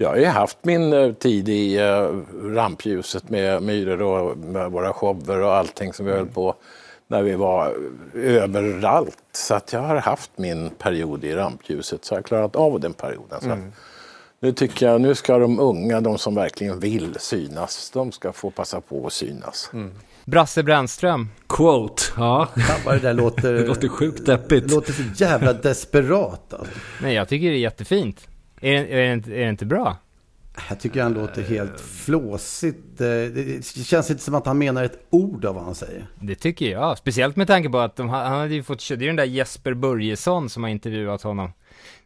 Jag har ju haft min eh, tid i eh, rampljuset med myror och med våra shower och allting som vi höll på när vi var överallt. Så att jag har haft min period i rampljuset så jag har klarat av den perioden. Så att nu tycker jag nu ska de unga, de som verkligen vill synas, de ska få passa på att synas. Brasse Brännström. Quote, ja. Vad det där låter... Det låter sjukt deppigt. Det låter så jävla desperat alltså. Nej, jag tycker det är jättefint. Är, det- är, det inte- är det inte bra? Jag tycker han låter helt flåsigt. Det känns inte som att han menar ett ord av vad han säger. Det tycker jag. Speciellt med tanke på att de, han hade ju fått, det är ju den där Jesper Börjesson som har intervjuat honom.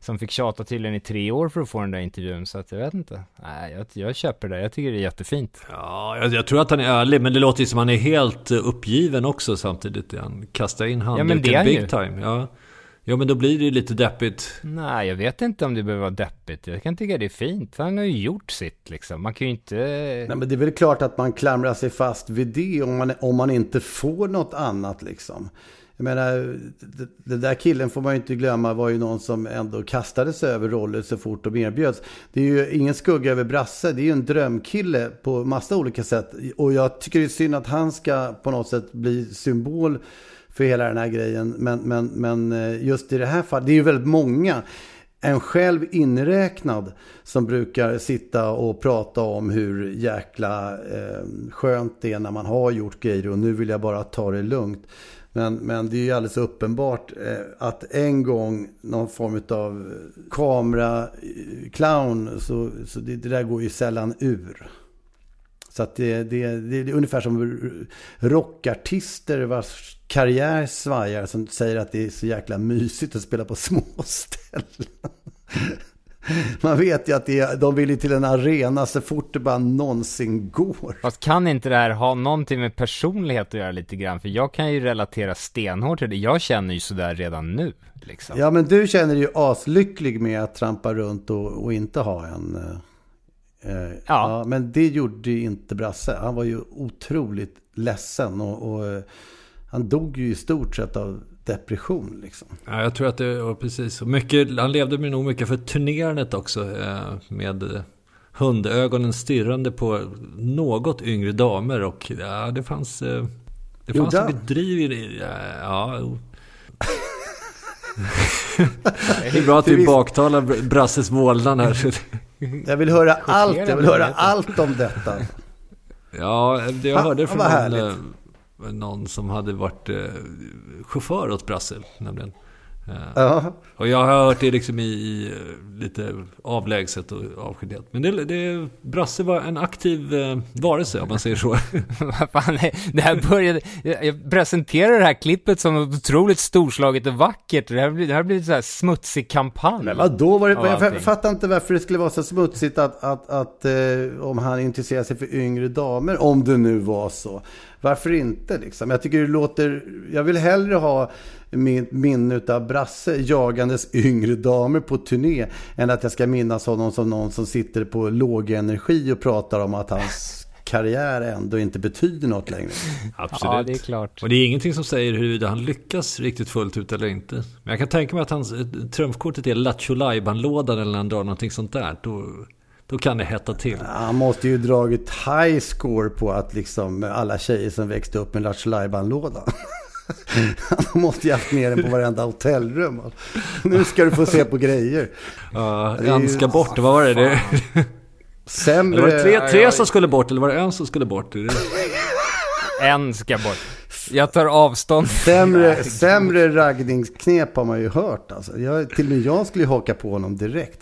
Som fick tjata tydligen i tre år för att få den där intervjun, så att jag vet inte. Nej, jag, jag köper det. Jag tycker det är jättefint. Ja, jag, jag tror att han är ärlig, men det låter ju som att han är helt eh, uppgiven också samtidigt. Han kastar in men handduken det är han big ju. time. Ja. Ja, men då blir det ju lite deppigt. Nej, jag vet inte om det behöver vara deppigt. Jag kan tycka det är fint. Han har ju gjort sitt liksom. Man kan ju inte... Nej, men det är väl klart att man klamrar sig fast vid det om man, om man inte får något annat liksom. Jag menar, det, det där killen får man ju inte glömma var ju någon som ändå kastade sig över roller så fort de erbjöds. Det är ju ingen skugga över Brasse, det är ju en drömkille på massa olika sätt. Och jag tycker det är synd att han ska på något sätt bli symbol för hela den här grejen. Men, men, men eh, just i det här fallet, det är ju väldigt många en själv inräknad som brukar sitta och prata om hur jäkla eh, skönt det är när man har gjort grejer och nu vill jag bara ta det lugnt. Men, men det är ju alldeles uppenbart eh, att en gång någon form av kameraclown eh, så, så det, det där går ju sällan ur. Så att det, det, det är ungefär som rockartister vars karriär svajar som säger att det är så jäkla mysigt att spela på små ställen. Man vet ju att det är, de vill ju till en arena så fort det bara någonsin går. Fast kan inte det här ha någonting med personlighet att göra lite grann? För jag kan ju relatera stenhårt till det. Jag känner ju sådär redan nu, liksom. Ja, men du känner dig ju aslycklig med att trampa runt och, och inte ha en... eh, eh, ja. Men det gjorde ju inte Brasse. Han var ju otroligt ledsen och, och eh, han dog ju i stort sett av depression liksom. Ja, jag tror att det var precis så. Mycket, han levde med nog mycket för turnerandet också. Eh, med hundögonen stirrande på något yngre damer. Och ja, det fanns... Eh, det fanns inget driv i det. Ja, ja. det är bra att vi baktalar Brasses vålnad här. Jag vill höra allt, jag vill höra allt om detta. Ja, det jag hörde från någon, eh, någon som hade varit eh, chaufför åt Brasse, nämligen. Ja. Och jag har hört det liksom i, i eh, lite avlägset och avskildat. Men det, det, Brasse var en aktiv eh, varelse om man säger så. Vad fan, det här började, jag presenterar det här klippet som otroligt storslaget och vackert. Det här blir, det här blir så här smutsig kampanj. Men vadå? Var det, jag allting. fattar inte varför det skulle vara så smutsigt att, att, att eh, om han intresserar sig för yngre damer, om det nu var så. Varför inte liksom? Jag tycker det låter, jag vill hellre ha min minne av Brasse jagandes yngre damer på turné än att jag ska minnas honom som någon som sitter på låg energi och pratar om att hans karriär ändå inte betyder något längre. Absolut. Ja, det är klart. Och det är ingenting som säger huruvida han lyckas riktigt fullt ut eller inte. Men jag kan tänka mig att hans eh, trumfkortet är Lattjo lådan eller när han drar någonting sånt där. Då, då kan det hetta till. Han måste ju dragit high score på att liksom alla tjejer som växte upp med Lattjo lådan De måste ju haft med den på varenda hotellrum. Nu ska du få se på grejer. Ja, är en ju- ska bort, vad var det? det Sämre... var det tre, tre som skulle bort eller var det en som skulle bort? En ska bort. Jag tar avstånd. Sämre, sämre raggningsknep har man ju hört. Alltså. Jag, till och med jag skulle ju haka på honom direkt.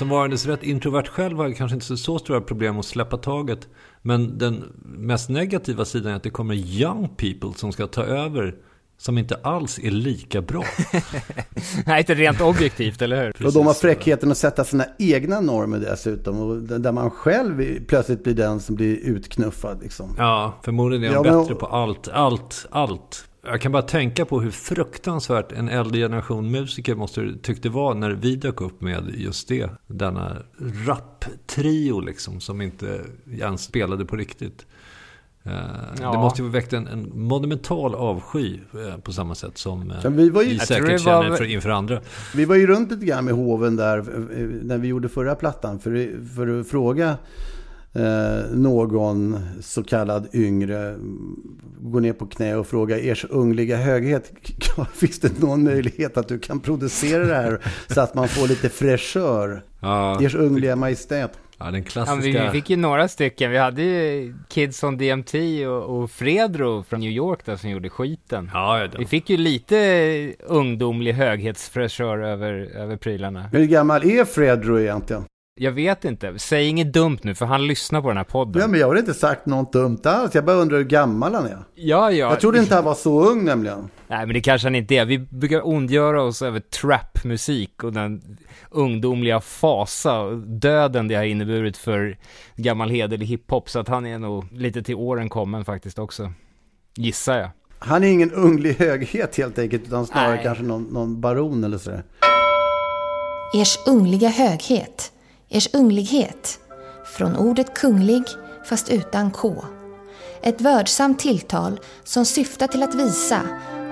Som varandes rätt introvert själv har jag kanske inte så, stora problem att släppa taget. Men den mest negativa sidan är att det kommer young people som ska ta över. Som inte alls är lika bra. Nej, inte rent objektivt, eller hur? Och de har fräckheten att sätta sina egna normer dessutom. Och där man själv plötsligt blir den som blir utknuffad. Liksom. Ja, förmodligen är de Ja, men- bättre på allt, allt, allt. Jag kan bara tänka på hur fruktansvärt en äldre generation musiker måste tyckt det var när vi dök upp med just det. Denna rap-trio liksom som inte ens spelade på riktigt. Eh, Ja. Det måste ju ha väckt en, en monumental avsky eh, på samma sätt som eh, Men vi var ju- vi säkert var- känner för, inför andra. Vi var ju runt lite grann med hoven där när vi gjorde förra plattan. För, för att fråga eh, någon så kallad yngre, gå ner på knä och fråga ers ungliga höghet. Finns det någon möjlighet att du kan producera det här så att man får lite fräschör? Ja, Ers ungliga majestät. ja, den Ja, klassiska... men vi fick ju några stycken. Vi hade ju Kids on DMT och, och Fredro från New York där som gjorde skiten. Ja, ja, Vi fick ju lite ungdomlig höghetsfräschör över, över prylarna. Hur gammal är Fredro egentligen? Jag vet inte. Säg inget dumt nu, för han lyssnar på den här podden. Ja, men jag har inte sagt något dumt alls. Jag bara undrar hur gammal han är. ja, ja. Jag trodde inte han var så ung nämligen. Nej, men det kanske han inte är. Vi brukar ondgöra oss över trap-musik och den ungdomliga fasa och döden det har inneburit för gammal hederlig hiphop. Så att han är nog lite till åren kommen faktiskt också. Gissar jag. Han är ingen unglig höghet helt enkelt, utan snarare Nej. kanske någon, någon baron eller sådär. Ers ungliga höghet, ers unglighet. Från ordet kunglig, fast utan K. Ett vördsamt tilltal som syftar till att visa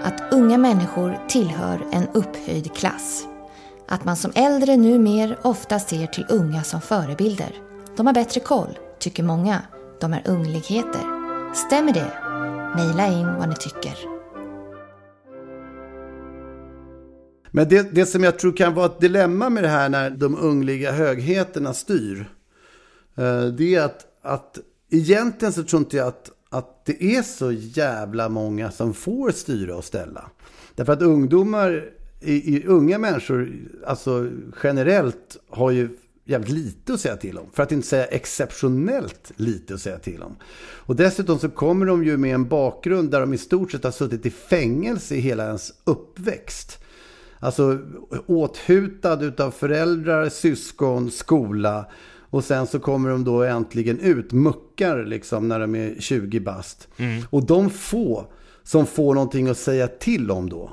att unga människor tillhör en upphöjd klass. Att man som äldre numer ofta ser till unga som förebilder. De har bättre koll, tycker många. De är ungligheter. Stämmer det? Maila in vad ni tycker. Men det, det som jag tror kan vara ett dilemma med det här när de ungliga högheterna styr. Eh, det är att, att egentligen så tror inte jag att, att det är så jävla många som får styra och ställa. Därför att ungdomar, i, i, unga människor, alltså generellt har ju jävligt lite att säga till om. För att inte säga exceptionellt lite att säga till om. Och dessutom så kommer de ju med en bakgrund där de i stort sett har suttit i fängelse i hela ens uppväxt. Alltså åthutad utav föräldrar, syskon, skola. Och sen så kommer de då äntligen ut, muckar liksom när de är 20 bast. Och de få som får någonting att säga till om då.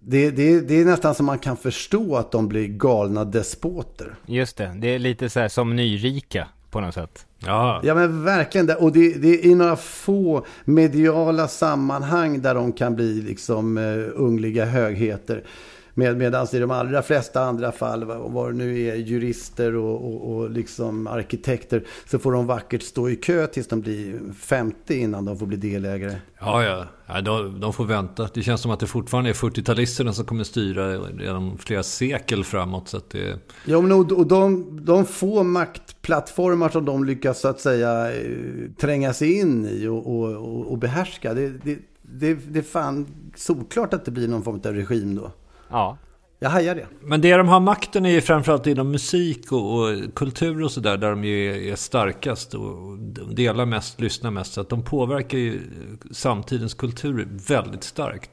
Det, det, det är nästan som man kan förstå att de blir galna despoter. Just det, det är lite så här som nyrika på något sätt. Ja, Ja men verkligen. det. Och det, det är i några få mediala sammanhang där de kan bli liksom uh, ungliga högheter. Med, Medan i de allra flesta andra fall, vad, det nu är, jurister och, och, och liksom arkitekter, så får de vackert stå i kö tills de blir 50 innan de får bli delägare. ja, ja. ja de, de får vänta. Det känns som att det fortfarande är 40-talisterna som kommer styra redan flera sekel framåt. Så att det, Ja, men och, och de, de få maktplattformar som de lyckas så att säga tränga sig in i och, och, och, och behärska. Det, det, det, det är fan solklart att det blir någon form av regim då. Ja. Jag hajar det. Men det de har makten är ju framförallt inom musik och, och kultur och sådär. Där de ju är, starkast och delar mest, lyssnar mest. Så att de påverkar ju samtidens kultur väldigt starkt.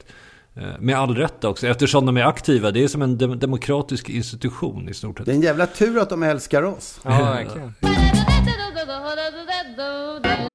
Eh, Med all rätt också, eftersom de är aktiva. Det är som en dem- demokratisk institution i stort sett. Det är en jävla tur att de älskar oss. Ja, verkligen.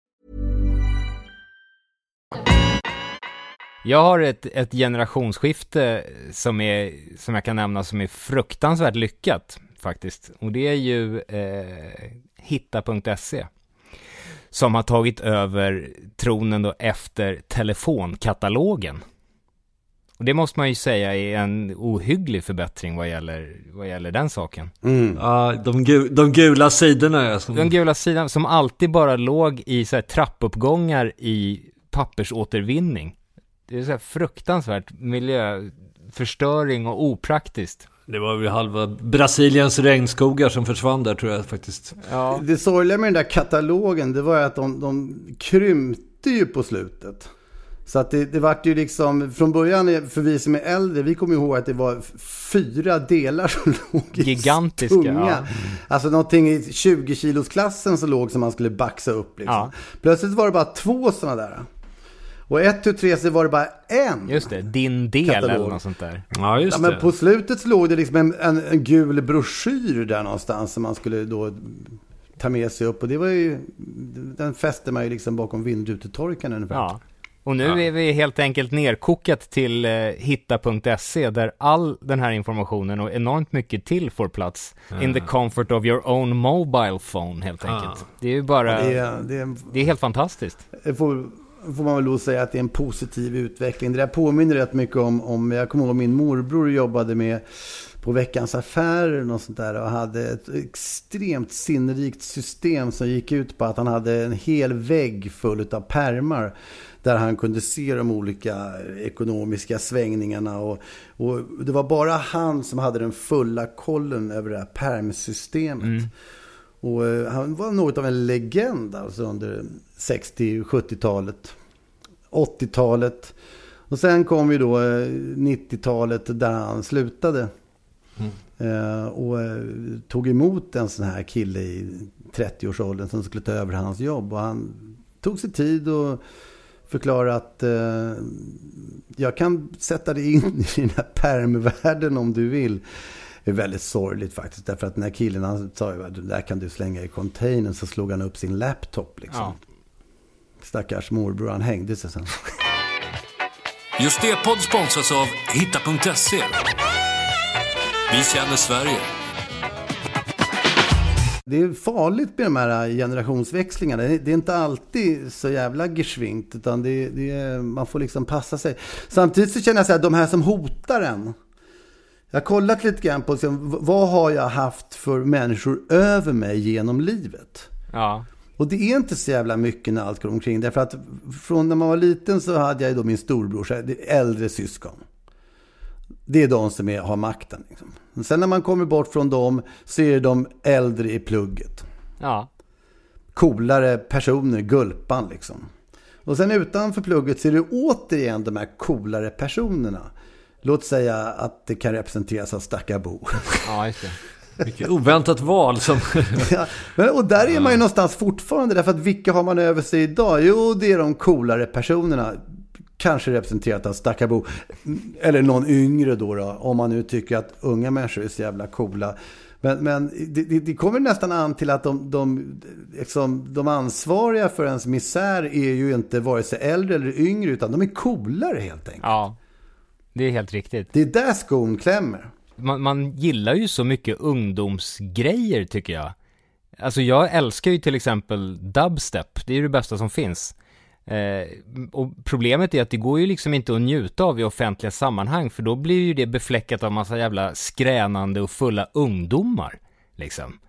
Jag har ett, ett generationsskifte som, är, som jag kan nämna som är fruktansvärt lyckat faktiskt. Och det är ju eh, hitta.se som har tagit över tronen då efter telefonkatalogen. Och det måste man ju säga är en ohygglig förbättring vad gäller, vad gäller den saken. Mm. Ja, de, gu de gula sidorna. Som... De gula sidorna som alltid bara låg i så här trappuppgångar i pappersåtervinning. Det är så här fruktansvärt miljöförstöring och opraktiskt. Det var väl halva Brasiliens regnskogar som försvann där tror jag faktiskt. Ja. Det sorgliga med den där katalogen, det var ju att de, de krympte ju på slutet. Så att det, det vart ju liksom, från början, för vi som är äldre, vi kommer ihåg att det var fyra delar som låg i Gigantiska. Tunga. Ja. Alltså någonting i 20 kilos klassen som låg som man skulle baxa upp liksom. Ja. Plötsligt var det bara två sådana där. Och ett, tu, tre så var det bara en. Just det, din del katalog. eller något sånt där. Ja, just ja, men på slutet så låg det liksom en, en, en gul broschyr där någonstans som man skulle då ta med sig upp. Och det var ju, den fäste man ju liksom bakom vindrutetorkaren ungefär. Ja. Och nu ja. är vi helt enkelt nerkokat till eh, hitta.se där all den här informationen och enormt mycket till får plats. Ja. In the comfort of your own mobile phone helt enkelt. Ja. Det är ju bara, det är, det, är, det är helt fantastiskt. Det får, får man väl då säga att det är en positiv utveckling. Det där påminner rätt mycket om, om jag kommer ihåg min morbror jobbade med på Veckans Affärer och sånt där och hade ett extremt sinnrikt system som gick ut på att han hade en hel vägg full av permar där han kunde se de olika ekonomiska svängningarna. Och, och det var bara han som hade den fulla kollen över det här permsystemet. Mm. Och eh, han var något av en legend alltså under 60 70-talet. 80-talet. Och sen kom ju då 90-talet eh, där han slutade. Mm. Eh, och tog emot en sån här kille i 30-årsåldern som skulle ta över hans jobb. Och han tog sig tid och förklara att jag kan sätta dig in i den här permvärlden om du vill. Det är väldigt sorgligt faktiskt. Därför att den här killen han sa ju att där kan du slänga i containern. Så slog han upp sin laptop liksom. Ja. Stackars morbror, han hängde sig sen. Just det podd sponsras av Hitta.se. Vi känner Sverige. Det är farligt med de här generationsväxlingarna. Det är inte alltid så jävla geschwingt. Utan det, det är, man får liksom passa sig. Samtidigt så känner jag så här, de här som hotar en. Jag har kollat lite grann på vad har jag haft för människor över mig genom livet. Ja. Och det är inte så jävla mycket när allt går omkring. Därför att från när man var liten så hade jag då min storbror, äldre syskon. Det är de som är, har makten. Liksom. Sen när man kommer bort från dem så är de äldre i plugget. Ja. Coolare personer, Gulpan liksom. Och sen utanför plugget så är det återigen de här coolare personerna. Låt säga att det kan representeras av Stackabo. Ja, just det. Vilket oväntat val som... ja, men, och där är man ju någonstans fortfarande. Därför att vilka har man över sig idag? Jo, det är de coolare personerna kanske representerat av Stackabo. Eller någon yngre då, då, om man nu tycker att unga människor är så jävla coola. Men, men det, det, kommer nästan an till att de, de, liksom, de ansvariga för ens misär är ju inte vare sig äldre eller yngre, utan de är coolare helt enkelt. Ja, det är helt riktigt. Det är där skon klämmer. Man, man gillar ju så mycket ungdomsgrejer tycker jag. Alltså jag älskar ju till exempel dubstep, det är ju det bästa som finns. Eh, och problemet är att det går ju liksom inte att njuta av i offentliga sammanhang, för då blir ju det befläckat av massa jävla skränande och fulla ungdomar, liksom.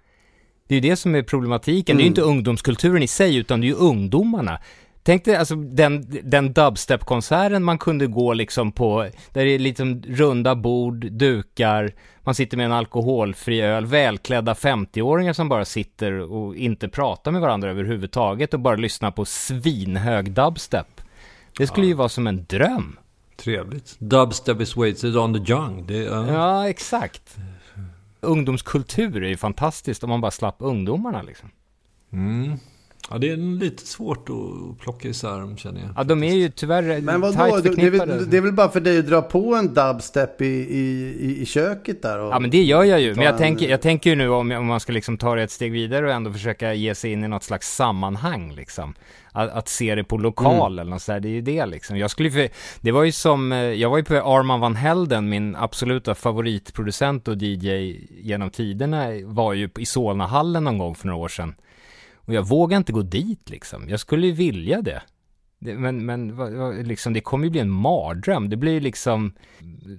Det är ju det som är problematiken, det är ju inte ungdomskulturen i sig, utan det är ju ungdomarna. Tänk dig alltså den, den dubstep-konserten man kunde gå liksom på, där det är liksom runda bord, dukar, man sitter med en alkoholfri öl, välklädda 50-åringar som bara sitter och inte pratar med varandra överhuvudtaget och bara lyssnar på svinhög dubstep. Det skulle ju vara som en dröm. Trevligt. Dubstep is wasted on the young. Det, ja. Ja, exakt. Ungdomskultur är ju fantastiskt om man bara slapp ungdomarna liksom. Mm. Ja, det är lite svårt att plocka isär dem känner jag. Ja, de är ju tyvärr Men vadå, tajt det, det, är det är väl bara för dig att dra på en dubstep i, i, i, köket där? Och Ja men det gör jag ju, men jag en- tänker, jag tänker ju nu om, om man ska liksom ta det ett steg vidare och ändå försöka ge sig in i något slags sammanhang liksom. Att, att se det på lokal eller något sådär, det är ju det liksom. Jag skulle för, det var ju som, eh, jag var ju på Arman van Helden, min absoluta favoritproducent och DJ genom tiderna, var ju i Solnahallen någon gång för några år sedan. Och jag vågar inte gå dit liksom, jag skulle ju vilja det. Det- Men, men liksom, det kommer ju bli en mardröm. Det blir liksom,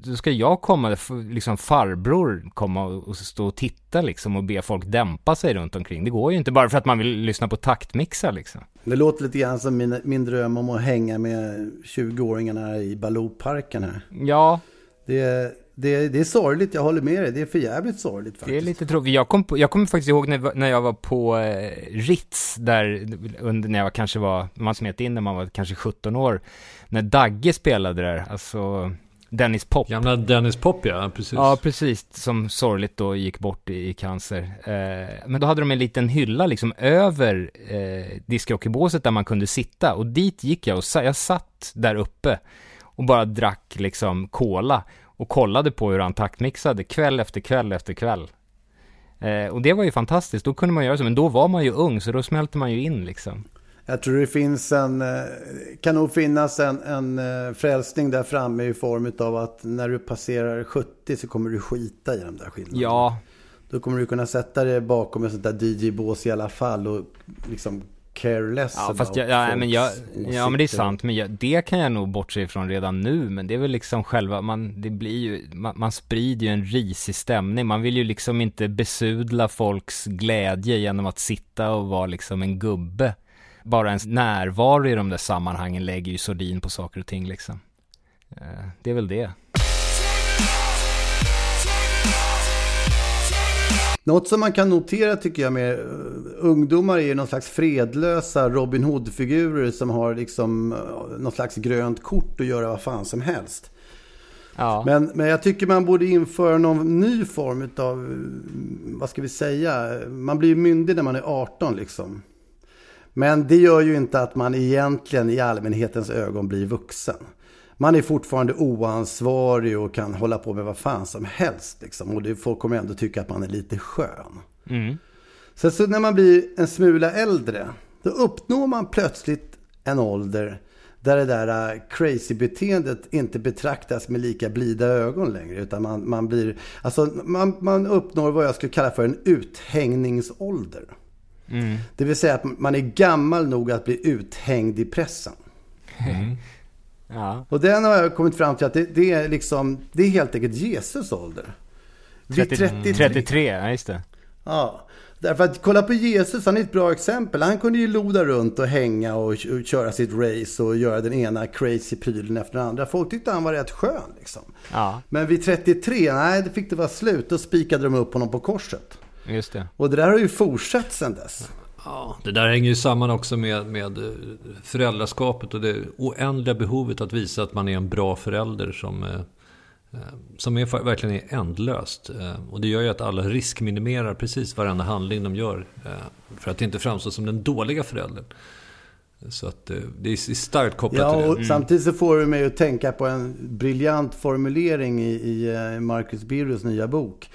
då ska jag komma, liksom farbror komma och stå och titta liksom och be folk dämpa sig runt omkring. Det går ju inte bara för att man vill lyssna på taktmixar liksom. Det låter lite grann som min, min dröm om att hänga med 20-åringarna i Baloo-parken här. Ja, Det, det, det är sorgligt, jag håller med dig. Det är för jävligt sorgligt faktiskt. det är lite tråkigt. Jag, kom på, jag kommer faktiskt ihåg när, när jag var på eh, Ritz, där under, när jag kanske var, man smet in när man var kanske 17 år, när Dagge spelade där, alltså Dennis Pop. Gamla Dennis Pop ja, precis. Ja, precis. Som sorgligt då gick bort i, i cancer. Eh, men då hade de en liten hylla liksom över eh, discjockeybåset där man kunde sitta. Och dit gick jag och sa, jag satt där uppe och bara drack liksom cola och kollade på hur han taktmixade kväll efter kväll efter kväll. Eh, och det var ju fantastiskt, då kunde man göra så, men då var man ju ung så då smälte man ju in liksom. Jag tror det finns en, eh, kan nog finnas en, en eh, frälsning där framme i form av att när du passerar 70 så kommer du skita i de där skillnaderna. Ja, Då kommer du kunna sätta dig bakom ett sånt där DJ-bås i alla fall och liksom careless Ja, fast jag, ja, men jag, ja men det är sant, men jag, det kan jag nog bortse ifrån redan nu, men det är väl liksom själva, man, det blir ju, man, man sprider ju en risig stämning, man vill ju liksom inte besudla folks glädje genom att sitta och vara liksom en gubbe. Bara ens närvaro i de där sammanhangen lägger ju sordin på saker och ting liksom. Eh, Det är väl det. Något som man kan notera tycker jag med eh, ungdomar är ju någon slags fredlösa Robin Hood-figurer som har liksom eh, något slags grönt kort och göra vad fan som helst. Ja. Men, men jag tycker man borde införa någon ny form av, vad ska vi säga, man blir ju myndig när man är 18 liksom. Men det gör ju inte att man egentligen i allmänhetens ögon blir vuxen. Man är fortfarande oansvarig och kan hålla på med vad fan som helst. Liksom. Och det, folk kommer ändå tycka att man är lite skön. Mm. Sen så när man blir en smula äldre, då uppnår man plötsligt en ålder där det där äh, crazy-beteendet inte betraktas med lika blida ögon längre. Utan man, man blir, alltså man, man uppnår vad jag skulle kalla för en uthängningsålder. Mm. Det vill säga att man är gammal nog att bli uthängd i pressen. Ja. Och den har jag kommit fram till att det, det är liksom, det är helt enkelt Jesus ålder. Vid 33. 33, ja just det. Ja, därför att kolla på Jesus, han är ett bra exempel. Han kunde ju loda runt och hänga och, och köra sitt race och göra den ena crazy prylen efter den andra. Folk tyckte han var rätt skön liksom. Ja, Men vid 33, nej det fick det vara slut. Då spikade de upp honom på korset. just det. Och det där har ju fortsatt sedan dess. Ja, det där hänger ju samman också med, med eh, föräldraskapet och det oändliga behovet att visa att man är en bra förälder som, eh, eh, som är, verkligen är ändlöst. Och det gör ju att alla riskminimerar precis varenda handling de gör för att inte framstå som den dåliga föräldern. Så att det är starkt kopplat Ja, till och det. samtidigt så får du mig att tänka på en briljant formulering i, i Marcus Birros nya bok.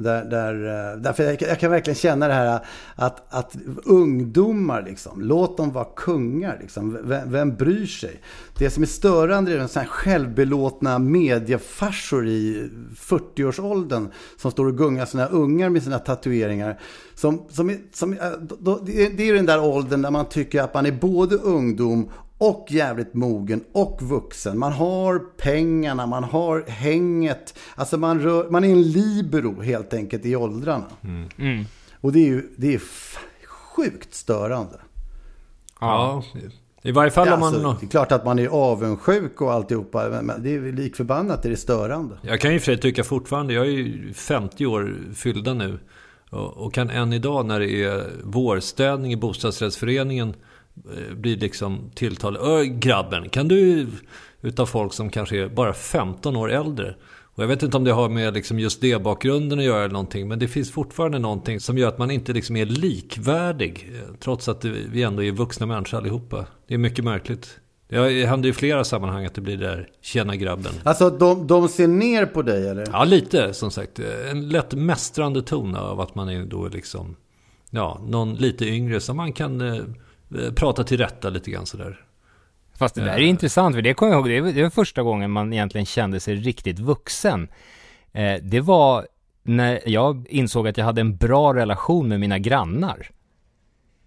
Där, där, eh, därför jag, jag, kan verkligen känna det här eh, att, att ungdomar, liksom, låt dem vara kungar. Liksom. Vem, vem bryr sig? Det som är störande är de här självbelåtna mediefarsor i 40-årsåldern som står och gungar sina ungar med sina tatueringar. Som, som, som, eh, då, det är den där åldern där man tycker att man är både ungdom och jävligt mogen och vuxen. Man har pengarna, man har hänget. Alltså man, rör, man är en libero helt enkelt i åldrarna. Mm. Mm. Och det är ju det är sjukt störande. Ja, i varje fall om alltså, man... Det är klart att man är avundsjuk och alltihopa. Men det är likförbannat det är störande. Jag kan ju för tycka fortfarande, jag är ju 50 år fyllda nu. Och kan än idag när det är vårstädning i bostadsrättsföreningen blir liksom tilltal. Grabben, kan du... Utav folk som kanske är bara 15 år äldre. Och jag vet inte om det har med liksom just det bakgrunden att göra eller någonting. Men det finns fortfarande någonting som gör att man inte liksom är likvärdig. Eh, trots att vi ändå är vuxna människor allihopa. Det är mycket märkligt. Det händer i flera sammanhang att det blir där, tjena grabben. Alltså de, de ser ner på dig eller? Ja, lite som sagt. En lätt mästrande ton av att man är då liksom, ja, någon lite yngre som man kan eh, Eh, prata till rätta lite grann sådär. Fast det där är intressant, för det kommer jag ihåg, det var första gången man egentligen kände sig riktigt vuxen. Eh, det var när jag insåg att jag hade en bra relation med mina grannar.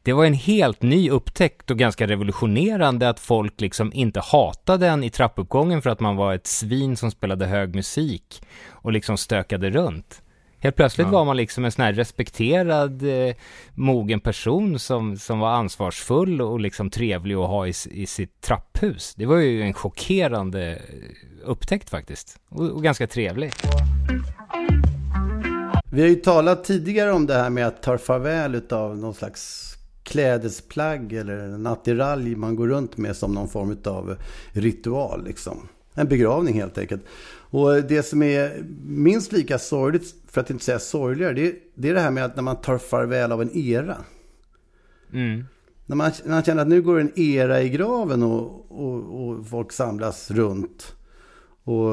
Det var en helt ny upptäckt och ganska revolutionerande att folk liksom inte hatade en i trappuppgången för att man var ett svin som spelade hög musik och liksom stökade runt. Helt plötsligt ja. var man liksom en sån här respekterad, eh, mogen person som, som var ansvarsfull och liksom trevlig att ha i, i sitt trapphus. Det var ju en chockerande upptäckt faktiskt. Och, och ganska trevlig. Vi har ju talat tidigare om det här med att ta farväl av någon slags klädesplagg eller en attiralj man går runt med som någon form av ritual. Liksom. En begravning helt enkelt. Och det som är minst lika sorgligt, för att inte säga sorgligare, det, det är det här med att när man tar farväl av en era. Mm. När, man, när man känner att nu går en era i graven och, och, och folk samlas runt. Och,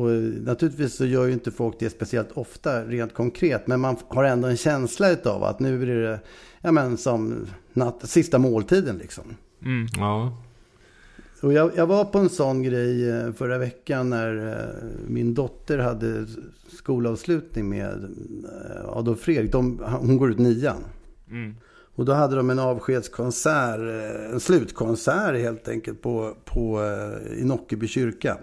och, naturligtvis så gör ju inte folk det speciellt ofta rent konkret. Men man har ändå en känsla av att nu är det ja, men, som natt, sista måltiden liksom. Mm. Ja. Och jag, jag, var på en sån grej eh, förra veckan när eh, min dotter hade skolavslutning med eh, Adolf Fredrik. De, hon går ut nian. Mm. Och då hade de en avskedskonsert, en slutkonsert helt enkelt på, på, i Nockeby kyrka.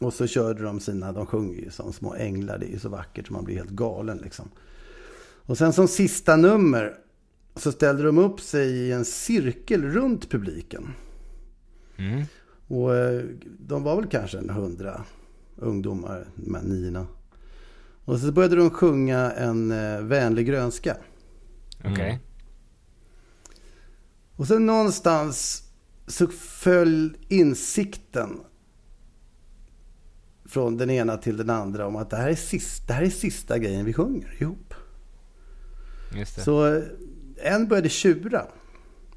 Och så körde de sina, de sjunger ju som små änglar, det är ju så vackert så man blir helt galen liksom. Och sen som sista nummer så ställde de upp sig i en cirkel runt publiken. Mm. Och eh, de var väl kanske en hundra ungdomar, de här niorna. Och så började de sjunga en eh, vänlig grönska. Okej. Okay. Mm. Och sen någonstans så föll insikten från den ena till den andra om att det här är sista, det här är sista grejen vi sjunger ihop. Så eh, en började tjura.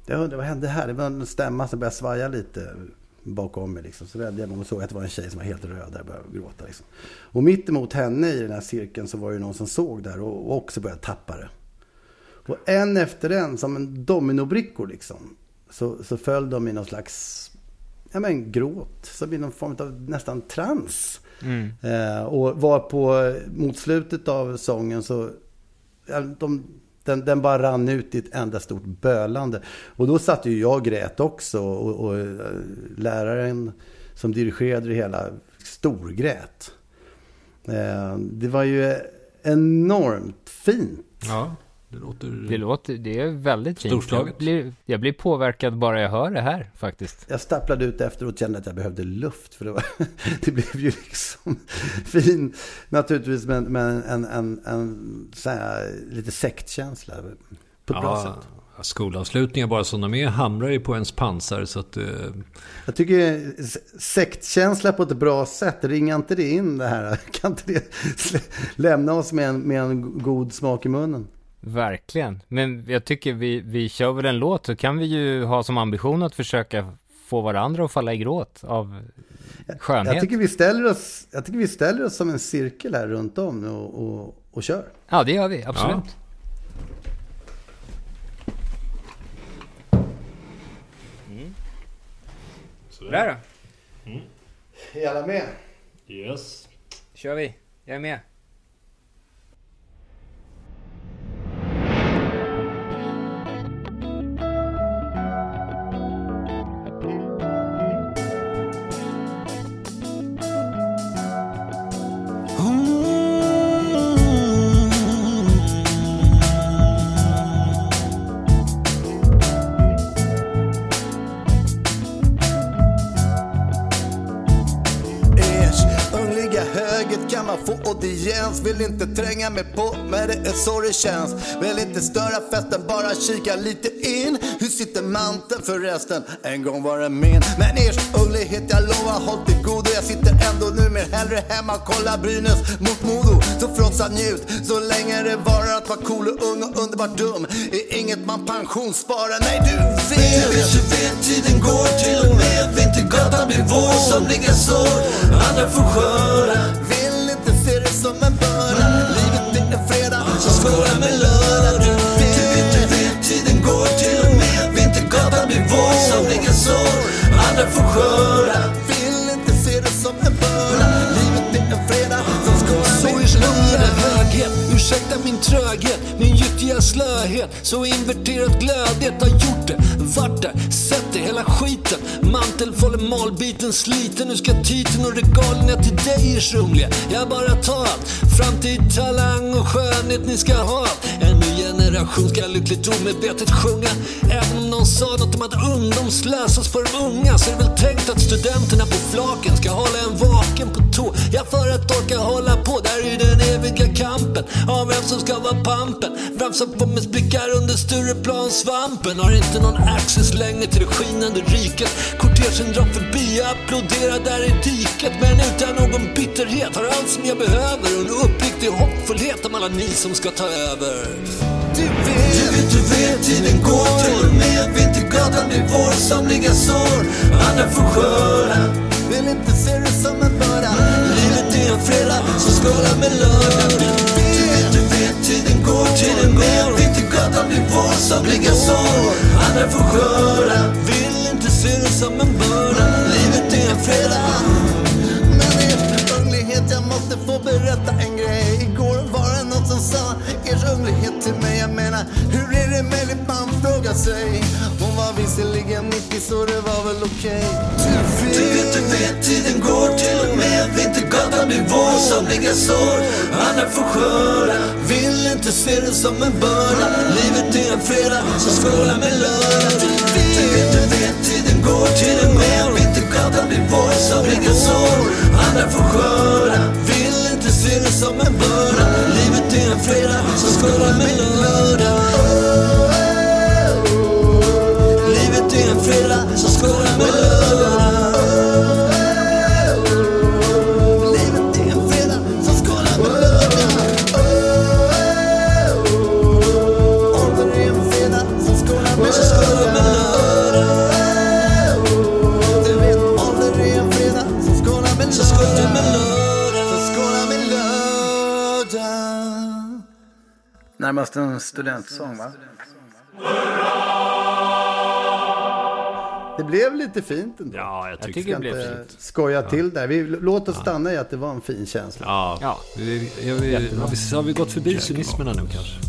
Jag undrar vad hände här? Det var en stämma som började svaja lite bakom mig. Liksom. Så vände jag mig och såg att det var en tjej som var helt röd där och började gråta. Liksom. Och mitt emot henne i den här cirkeln så var det någon som såg där och också började tappa det. Och en efter en, som en dominobrickor liksom, så, så föll de i någon slags ja, men, gråt. Som i någon form av nästan trans. Mm. Eh, och var på, mot slutet av sången så, ja, de den, den, bara rann ut i ett enda stort bölande. Och då satt ju jag och grät också. Och, och eh, läraren som dirigerade det hela storgrät. Eh, det var ju enormt fint. Ja. Det låter... Det låter, det är väldigt fint. Jag blir, jag blir påverkad bara jag hör det här faktiskt. Jag stapplade ut efteråt och kände att jag behövde luft. För det, var, det blev ju liksom fin, naturligtvis, men, men en, en, en, så här, lite sektkänsla. På ett ja, bra sätt. Skolavslutningar bara som de är hamrar ju på ens pansar så att... Uh... Jag tycker sektkänsla på ett bra sätt, ringa inte det in det här? Kan inte det lämna oss med en, med en god smak i munnen? Verkligen. Men jag tycker vi, vi kör väl en låt så kan vi ju ha som ambition att försöka få varandra att falla i gråt av skönhet. Jag tycker, vi ställer oss, jag tycker vi ställer oss som en cirkel här runt om och, och, och kör. Ja, det gör vi. Absolut. Mm. Där då. Är alla med? Yes. kör vi. Jag är med. Få audiens. Vill inte tränga mig på men det. Är så det känns. Vill inte störa festen, bara kika lite in. Hur sitter manteln förresten? En gång var den min. Men ers unglighet jag lovar, håll till godo. Jag sitter ändå nu mer hellre hemma kolla Brynäs mot Modo. Så frossa njut, så länge det varar Att vara cool och ung och underbart dum. Är inget man pensionssparar Nej du vet. Du vet, du vet, tiden går. Till och med Vintergatan blir vår somliga sår Andra får skörda som en börda. Livet det är fredag, så skåla med lördag. Du vet, du vet, du vet, tiden går till och med. Vintergatan blir vår somliga sår. Andra får skörda. Vill inte se det som en börda. Livet det är fredag, så skåla med Så är lördag höghet, ursäkta min tröghet, min gyttiga slöhet. Så inverterat glödhet har gjort det, vart där, sett det, hela skiten. Mantelfållen, malbiten, sliten. Nu ska titeln och regalerna till dig ers rumliga. Jag bara tar allt, framtid, talang och skönhet ni ska ha. allt. En ny generation ska lyckligt omedvetet sjunga. Även om någon sa något om att ungdom slösas för de unga så är det väl tänkt att studenterna på flaken ska hålla en vaken på tå. Ja, för att orka hålla på, där är den eviga kampen av vem som ska vara pampen. Vem som får mest blickar under Stureplanssvampen. Har inte någon access längre till det skinande riket. Kortegen drar förbi, jag applåderar där i diket. Men utan någon bitterhet har allt som jag behöver. Och en uppriktig hoppfullhet om alla ni som ska ta över. Du vet, du vet, du vet tiden går till och med Vintergatan blir vår somliga sår Andra får skörda Vill inte se det som en börda Livet är en fredag, så skåla med lördag tiden går till och med Vintergatan blir vår somliga sår Andra får skörda Vill inte se det som en börda. Livet är en fredag. Men er unglighet, jag måste få berätta en grej. Igår var det någon som sa er unglighet till mig. Jag menar, hur är det möjligt man? Frågar sig. Hon var visserligen 90 så det var väl okej. Okay. du vet, du vet, tiden går blir vår somliga sår Andra får skörda Vill inte se det som en börda. Livet är en fredag, så skåla med lördag. Du vet, du vet, du vet, tiden går. Till och med Vintergatan blir vår somliga sår. Andra får skörda Vill inte se det som en börda. Livet är en fredag, så skåla med lördag. Livet är en fredag, så skåla med lördag. Närmast en studentsång va? Det blev lite fint ändå. Ja, jag Jag tycker det blev inte fint. skoja till där. Vi, låt oss stanna i att det var en fin känsla. Ja, Ja. Vi, ja, vi, har, vi, har vi gått förbi cynismerna nu kanske?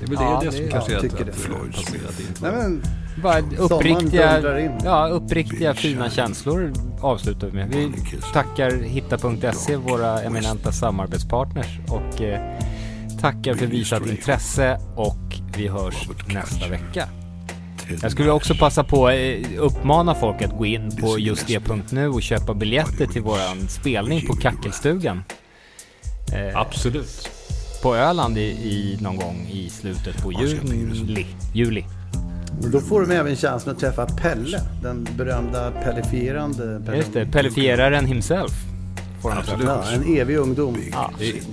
Det är väl Ja, det, det det- som kanske jag är att, passerat in. Nej, men, Bara uppriktiga, ja, uppriktiga fina känslor avslutar vi med. Vi tackar Hitta.se, våra eminenta samarbetspartners och eh, tackar för visat intresse och vi hörs nästa vecka. Jag skulle också passa på att eh, uppmana folk att gå in på just det.nu och köpa biljetter till våran spelning på Kackelstugan. Eh, Absolut. På Öland i, i någon gång i slutet på juli. juli. och då får de även chansen att träffa Pelle, den berömda pellifierande Pelle. Just det, pellifieraren himself. Får träffa. Ja, en evig ungdom. Ja.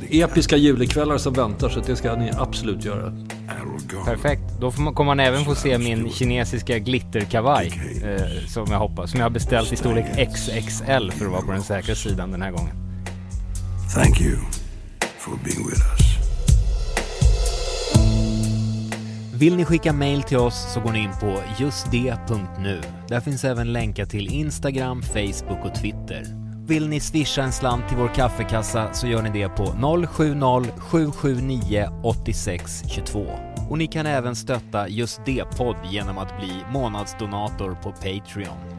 Episka julekvällar som väntar så det ska ni absolut göra. Perfekt. Då får man, kommer man även få se min kinesiska glitterkavaj. Eh, som jag hoppas. Som jag har beställt i storlek XXL för att vara på den säkra sidan den här gången. Thank you for being with us. Vill ni skicka mail till oss så går ni in på justd.nu. Där finns även länkar till Instagram, Facebook och Twitter. Vill ni swisha en slant till vår kaffekassa så gör ni det på 070-779 8622. Och ni kan även stötta Just det-podd genom att bli månadsdonator på Patreon.